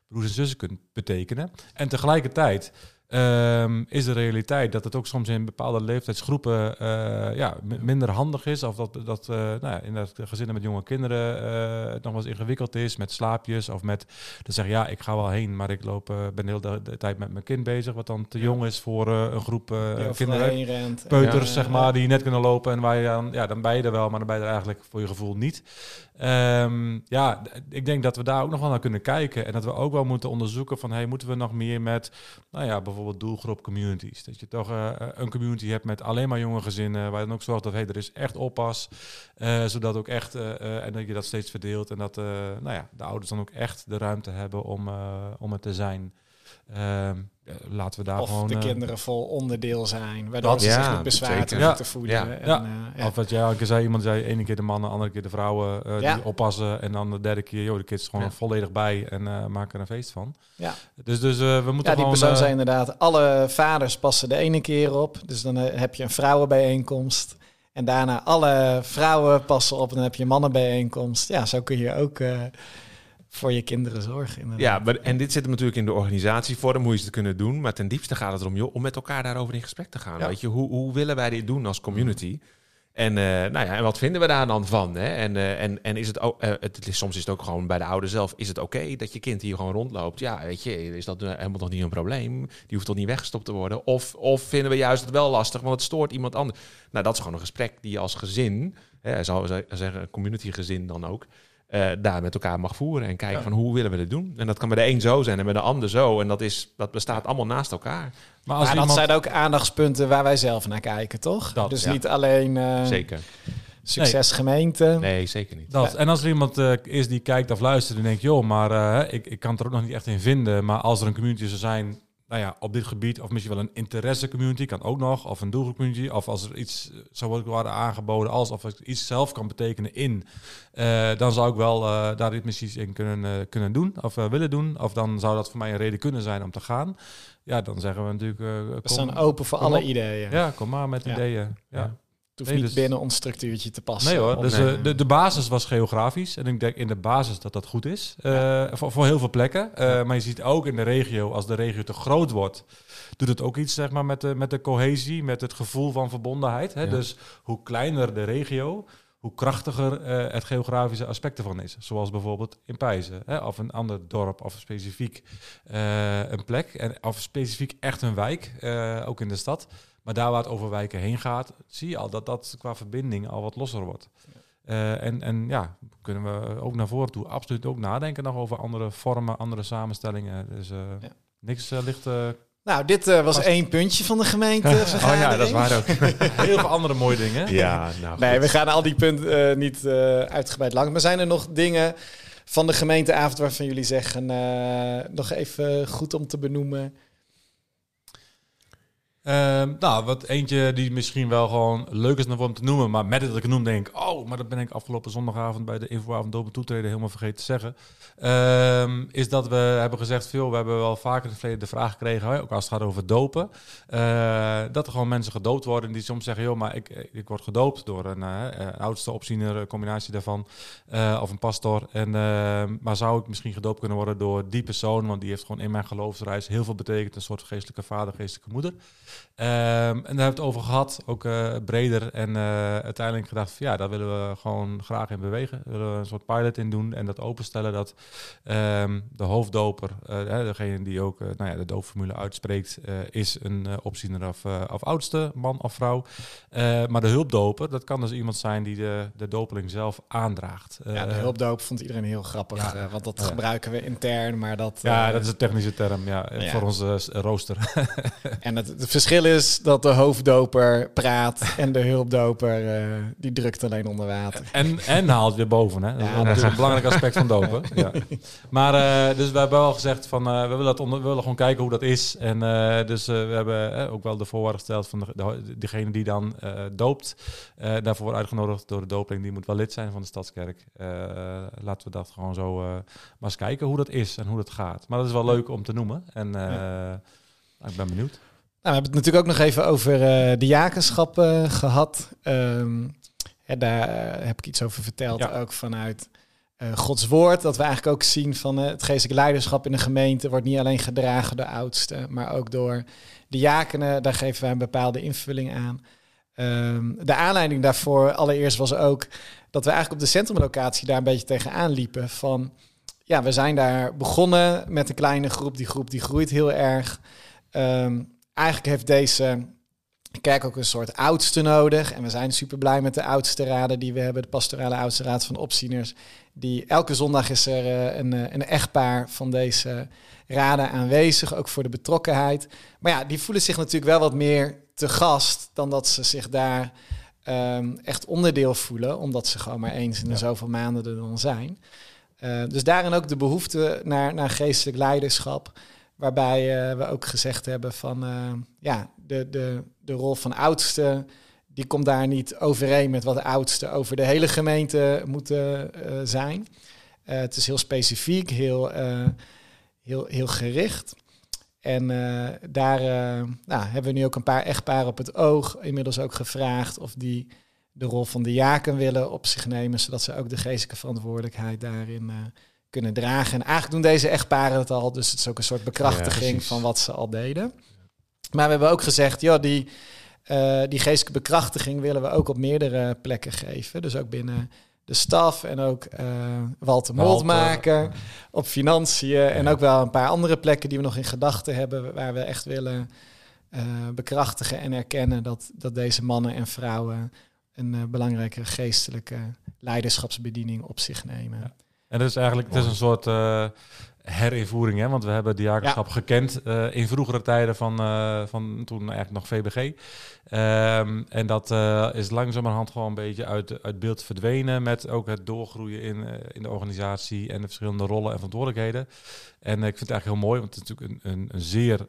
broers en zussen kunt betekenen. En tegelijkertijd ehm, is de realiteit dat het ook soms in bepaalde leeftijdsgroepen eh, ja, mi- minder handig is. Of dat, dat eh, nou ja, in dat gezinnen met jonge kinderen eh, het nog wel eens ingewikkeld is met slaapjes. Of met dat zeggen, ja, ik ga wel heen, maar ik loop, ben de hele de tijd met mijn kind bezig. Wat dan te jong is voor een groep kinderen rent. peuters, zeg maar, die net kunnen lopen. En waar je dan, ja, dan ben je er wel, maar dan ben je er eigenlijk voor je gevoel niet. Ehm, ja, ik denk dat we daar ook nog wel naar kunnen kijken. En dat we ook wel moeten onderzoeken van, hey, moeten we nog meer met, nou ja, bijvoorbeeld doelgroep communities. Dat je toch eh, een community hebt met alleen maar jonge gezinnen, waar je dan ook zorgt dat, hey, er is echt oppas. eh, zodat ook echt, eh, eh, en dat je dat steeds verdeelt. En dat, eh, nou ja, de ouders dan ook echt de ruimte hebben om, eh, om het te zijn. Ehm, eh, laten we daar Of gewoon... de eh, kinderen vol onderdeel zijn, waardoor Dat- ze zich ja, niet bezwaard zeker. hoeven Ja. te voeden. Ja. En, Ja. eh, ja. Of wat jij al zei, iemand zei ene keer de mannen, andere keer de vrouwen eh, die oppassen. En dan de derde keer, joh, de kids gewoon volledig bij en maken er een feest van. Ja. Dus, dus we moeten Ja, die gewoon... persoon zei inderdaad, alle vaders passen de ene keer op. Dus dan heb je een vrouwenbijeenkomst. En daarna alle vrouwen passen op en dan heb je een mannenbijeenkomst. Ja, zo kun je ook voor je kinderen zorgen. Inderdaad. Ja, maar, en dit zit hem natuurlijk in de organisatievorm, hoe je het kunnen doen. Maar ten diepste gaat het erom, joh, om met elkaar daarover in gesprek te gaan. Ja. Weet je, hoe, hoe willen wij dit doen als community? En, eh, nou ja, en wat vinden we daar dan van? Hè? En, eh, en, en is het ook, eh, het is, soms is het ook gewoon bij de ouder zelf, is het oké dat je kind hier gewoon rondloopt? Ja, weet je, is dat helemaal nog niet een probleem? Die hoeft toch niet weggestopt te worden? Of, of vinden we juist het wel lastig, want het stoort iemand anders? Nou, dat is gewoon een gesprek die je als gezin, hè, zou zeggen, een community gezin dan ook, eh, daar met elkaar mag voeren en kijken Ja. van hoe willen we dit doen. En dat kan bij de een zo zijn en bij de ander zo. En dat, is, dat bestaat allemaal naast elkaar. Maar als maar dat zijn ook aandachtspunten waar wij zelf naar kijken, toch? Dat, dus ja. niet alleen eh Zeker. succesgemeente. Nee, zeker niet. Dat. En als er iemand eh, is die kijkt of luistert en denkt, joh, maar eh, ik, ik kan het er ook nog niet echt in vinden. Maar als er een community zou zijn, nou ja, op dit gebied, of misschien wel een interesse community, kan ook nog, of een doelgroep community, of als er iets eh, zou worden aangeboden als, of ik iets zelf kan betekenen in, eh, dan zou ik wel eh, daar iets misschien in kunnen, kunnen doen, of willen doen. Of dan zou dat voor mij een reden kunnen zijn om te gaan. Ja, dan zeggen we natuurlijk, We kom, staan open voor alle op. ideeën. ja, kom maar met Ja. ideeën. Ja. Ja. Het hoeft Nee, niet dus- binnen ons structuurtje te passen. Nee hoor, Of- dus nee. eh, de, de basis was geografisch. En ik denk in de basis dat dat goed is. eh, voor, voor heel veel plekken. Eh, Maar je ziet ook in de regio, als de regio te groot wordt... doet het ook iets zeg maar, met, de, met de cohesie, met het gevoel van verbondenheid. Hè? Ja. Dus hoe kleiner de regio, hoe krachtiger eh, het geografische aspect ervan is. Zoals bijvoorbeeld in Pijzen. Hè? Of een ander dorp, of specifiek eh, een plek. En, of specifiek echt een wijk, eh, ook in de stad. Maar daar waar het over wijken heen gaat, zie je al dat dat qua verbinding al wat losser wordt. Eh, en, en ja, kunnen we ook naar voren toe absoluut ook nadenken nog over andere vormen, andere samenstellingen. Dus eh, Ja. niks eh, ligt eh, Nou, dit eh, was Vast- één puntje van de gemeente. (laughs) Oh ja, dat is waar ook. (laughs) heel veel andere mooie dingen. ja, nou Nee, goed. we gaan al die punten eh, niet eh, uitgebreid langs. Maar zijn er nog dingen van de gemeenteavond waarvan jullie zeggen... eh, nog even goed om te benoemen? Ehm, nou, wat eentje die misschien wel gewoon leuk is om te noemen, maar met het dat ik noem denk, oh, maar dat ben ik afgelopen zondagavond bij de infoavond open toetreden helemaal vergeten te zeggen, ehm, is dat we hebben gezegd, veel, we hebben wel vaker in het verleden de vraag gekregen, ook als het gaat over dopen, eh, dat er gewoon mensen gedoopt worden die soms zeggen, joh, maar ik, ik word gedoopt door een, uh, oudste opziener, een combinatie daarvan, uh, of een pastor, en, ehm, maar zou ik misschien gedoopt kunnen worden door die persoon, want die heeft gewoon in mijn geloofsreis heel veel betekend, een soort geestelijke vader, geestelijke moeder. Um, en daar hebben we het over gehad, ook uh, breder. En uh, uiteindelijk gedacht van ja, daar willen we gewoon graag in bewegen. Daar willen we een soort pilot in doen en dat openstellen dat um, de hoofddoper, uh, degene die ook nou ja, de doopformule uitspreekt, is een opziener of, of oudste, man of vrouw. maar de hulpdoper, dat kan dus iemand zijn die de, de dopeling zelf aandraagt. ja, de hulpdoop vond iedereen heel grappig, ja, want dat gebruiken we intern, maar dat... Ja, dat is een technische term, ja, ja. voor onze rooster. en het, het verschil is dat de hoofddoper praat en de hulpdoper uh, die drukt alleen onder water. En, en haalt weer boven, hè? Dat ja, is een belangrijk aspect van dopen. ja. Maar uh, dus we hebben wel gezegd van uh, we, willen dat onder, we willen gewoon kijken hoe dat is. En dus we hebben ook wel de voorwaarden gesteld van de, de, degene die dan doopt. daarvoor wordt uitgenodigd door de dopeling. Die moet wel lid zijn van de Stadskerk. laten we dat gewoon zo maar eens kijken hoe dat is en hoe dat gaat. Maar dat is wel leuk om te noemen. En ik ben benieuwd. Nou, we hebben het natuurlijk ook nog even over uh, de jakenschap uh, gehad. Um, ja, daar uh, heb ik iets over verteld, ja. ook vanuit Gods woord. Dat we eigenlijk ook zien van het geestelijke leiderschap in de gemeente wordt niet alleen gedragen door oudsten, maar ook door de jakenen. Daar geven wij een bepaalde invulling aan. Um, de aanleiding daarvoor allereerst was ook dat we eigenlijk op de centrumlocatie daar een beetje tegenaan liepen. Van ja, we zijn daar begonnen met een kleine groep. Die groep die groeit heel erg. Um, eigenlijk heeft deze kerk ook een soort oudste nodig. En we zijn super blij met de oudste raden die we hebben, de pastorale oudste raad van opzieners. Die elke zondag is er uh, een, een echtpaar van deze raden aanwezig, ook voor de betrokkenheid. Maar ja, die voelen zich natuurlijk wel wat meer te gast dan dat ze zich daar um, echt onderdeel voelen, omdat ze gewoon maar eens in de ja. zoveel maanden er dan zijn. Uh, dus daarin ook de behoefte naar, naar geestelijk leiderschap. Waarbij uh, we ook gezegd hebben van uh, ja, de, de, de rol van oudste, die komt daar niet overeen met wat de oudste over de hele gemeente moeten uh, zijn. het is heel specifiek, heel, heel, heel gericht. En daar nou, hebben we nu ook een paar echtparen op het oog. Inmiddels ook gevraagd of die de rol van de jaken willen op zich nemen, zodat ze ook de geestelijke verantwoordelijkheid daarin kunnen dragen. En eigenlijk doen deze echtparen het al, dus het is ook een soort bekrachtiging ja, van wat ze al deden. Maar we hebben ook gezegd, ja, die, uh, die geestelijke bekrachtiging willen we ook op meerdere plekken geven. Dus ook binnen de staf en ook uh, Walter Moldmaker op financiën ja. en ook wel een paar andere plekken die we nog in gedachten hebben, waar we echt willen uh, bekrachtigen en erkennen dat, dat deze mannen en vrouwen een belangrijke geestelijke leiderschapsbediening op zich nemen. Ja. En dat is eigenlijk het is een soort uh, herinvoering, hè? want we hebben diakenschap ja. gekend uh, in vroegere tijden van, uh, van toen eigenlijk nog VBG. Um, en dat is langzamerhand gewoon een beetje uit, uit beeld verdwenen met ook het doorgroeien in, in de organisatie en de verschillende rollen en verantwoordelijkheden. En ik vind het eigenlijk heel mooi, want het is natuurlijk een, een, een zeer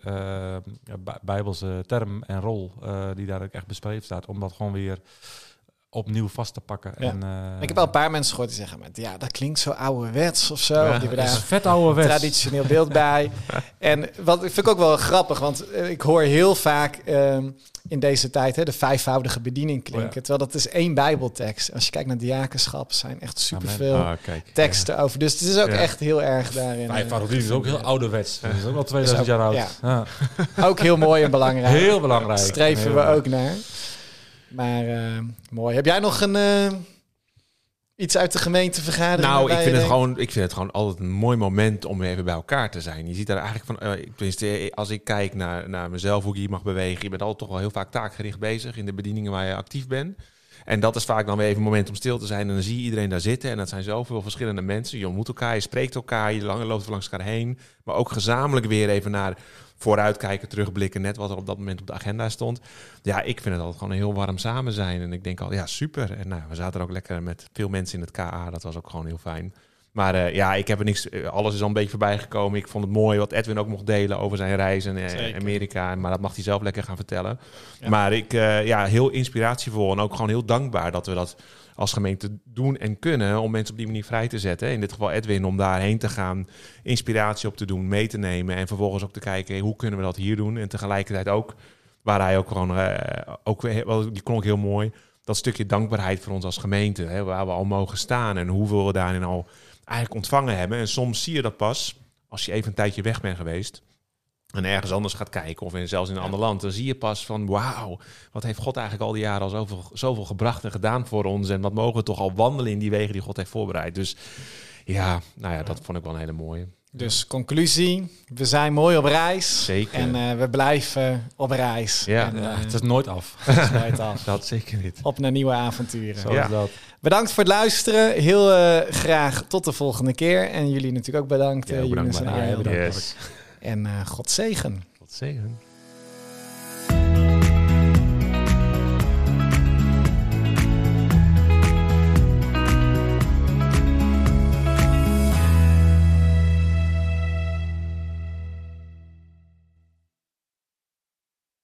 bijbelse term en rol die daar ook echt beschreven staat, om dat gewoon weer opnieuw vast te pakken. Ja. En, uh, ik heb wel een paar mensen gehoord die zeggen, maar ja, dat klinkt zo ouderwets of zo. Ja, die hebben daar vet ouderwets. traditioneel beeld bij. (laughs) en wat vind ik ook wel grappig, want ik hoor heel vaak um, in deze tijd hè, de vijfvoudige bediening klinken. Oh ja. Terwijl dat is één bijbeltekst. Als je kijkt naar diakenschap, zijn echt superveel ah, teksten over. Dus het is ook echt heel erg daarin. Vijfvoudige is ook heel ouderwets. Dat is ook al 2000 jaar oud. ook heel mooi en belangrijk. Heel belangrijk. Streven heel we ook naar. Maar uh, mooi. Heb jij nog een, uh, iets uit de gemeentevergadering? Nou, ik vind, het gewoon, ik vind het gewoon altijd een mooi moment om even bij elkaar te zijn. Je ziet daar eigenlijk van, uh, tenminste, als ik kijk naar, naar mezelf, hoe ik hier mag bewegen. Je bent altijd toch wel heel vaak taakgericht bezig in de bedieningen waar je actief bent. En dat is vaak dan weer even een moment om stil te zijn. En dan zie je iedereen daar zitten. En dat zijn zoveel verschillende mensen. Je ontmoet elkaar, je spreekt elkaar, je loopt langs elkaar heen. Maar ook gezamenlijk weer even naar vooruitkijken, terugblikken, net wat er op dat moment op de agenda stond. Ja, ik vind het altijd gewoon een heel warm samen zijn. En ik denk al, ja, super. En nou, we zaten ook lekker met veel mensen in het KA. Dat was ook gewoon heel fijn. Maar eh, ja, ik heb er niks. eh, Alles is al een beetje voorbij gekomen. Ik vond het mooi wat Edwin ook mocht delen over zijn reizen in Zeker. Amerika. Maar dat mag hij zelf lekker gaan vertellen. Ja. Maar ik, eh, ja, heel inspiratievol en ook gewoon heel dankbaar dat we dat als gemeente doen en kunnen om mensen op die manier vrij te zetten. In dit geval Edwin, om daarheen te gaan, inspiratie op te doen, mee te nemen en vervolgens ook te kijken hoe kunnen we dat hier doen. En tegelijkertijd ook, waar hij ook gewoon, eh, ook die klonk heel mooi, dat stukje dankbaarheid voor ons als gemeente, hè, waar we al mogen staan en hoeveel we daarin al eigenlijk ontvangen hebben. En soms zie je dat pas als je even een tijdje weg bent geweest. En ergens anders gaat kijken, of in, zelfs in een ander land, dan zie je pas van wauw, wat heeft God eigenlijk al die jaren al zoveel, zoveel gebracht en gedaan voor ons. En wat mogen we toch al wandelen in die wegen die God heeft voorbereid. Dus ja, nou ja, dat vond ik wel een hele mooie. Dus conclusie, we zijn mooi op reis. Zeker. En eh, we blijven op reis. Ja. En, Ja, eh, het is nooit af. het is nooit af. (laughs) Dat zeker niet. Op naar nieuwe avonturen. Zo Ja. is dat. Bedankt voor het luisteren. Heel eh, graag tot de volgende keer. En jullie natuurlijk ook bedankt. Ja, bedankt, Jonas en. Yes. En God zegen. Tot zegen.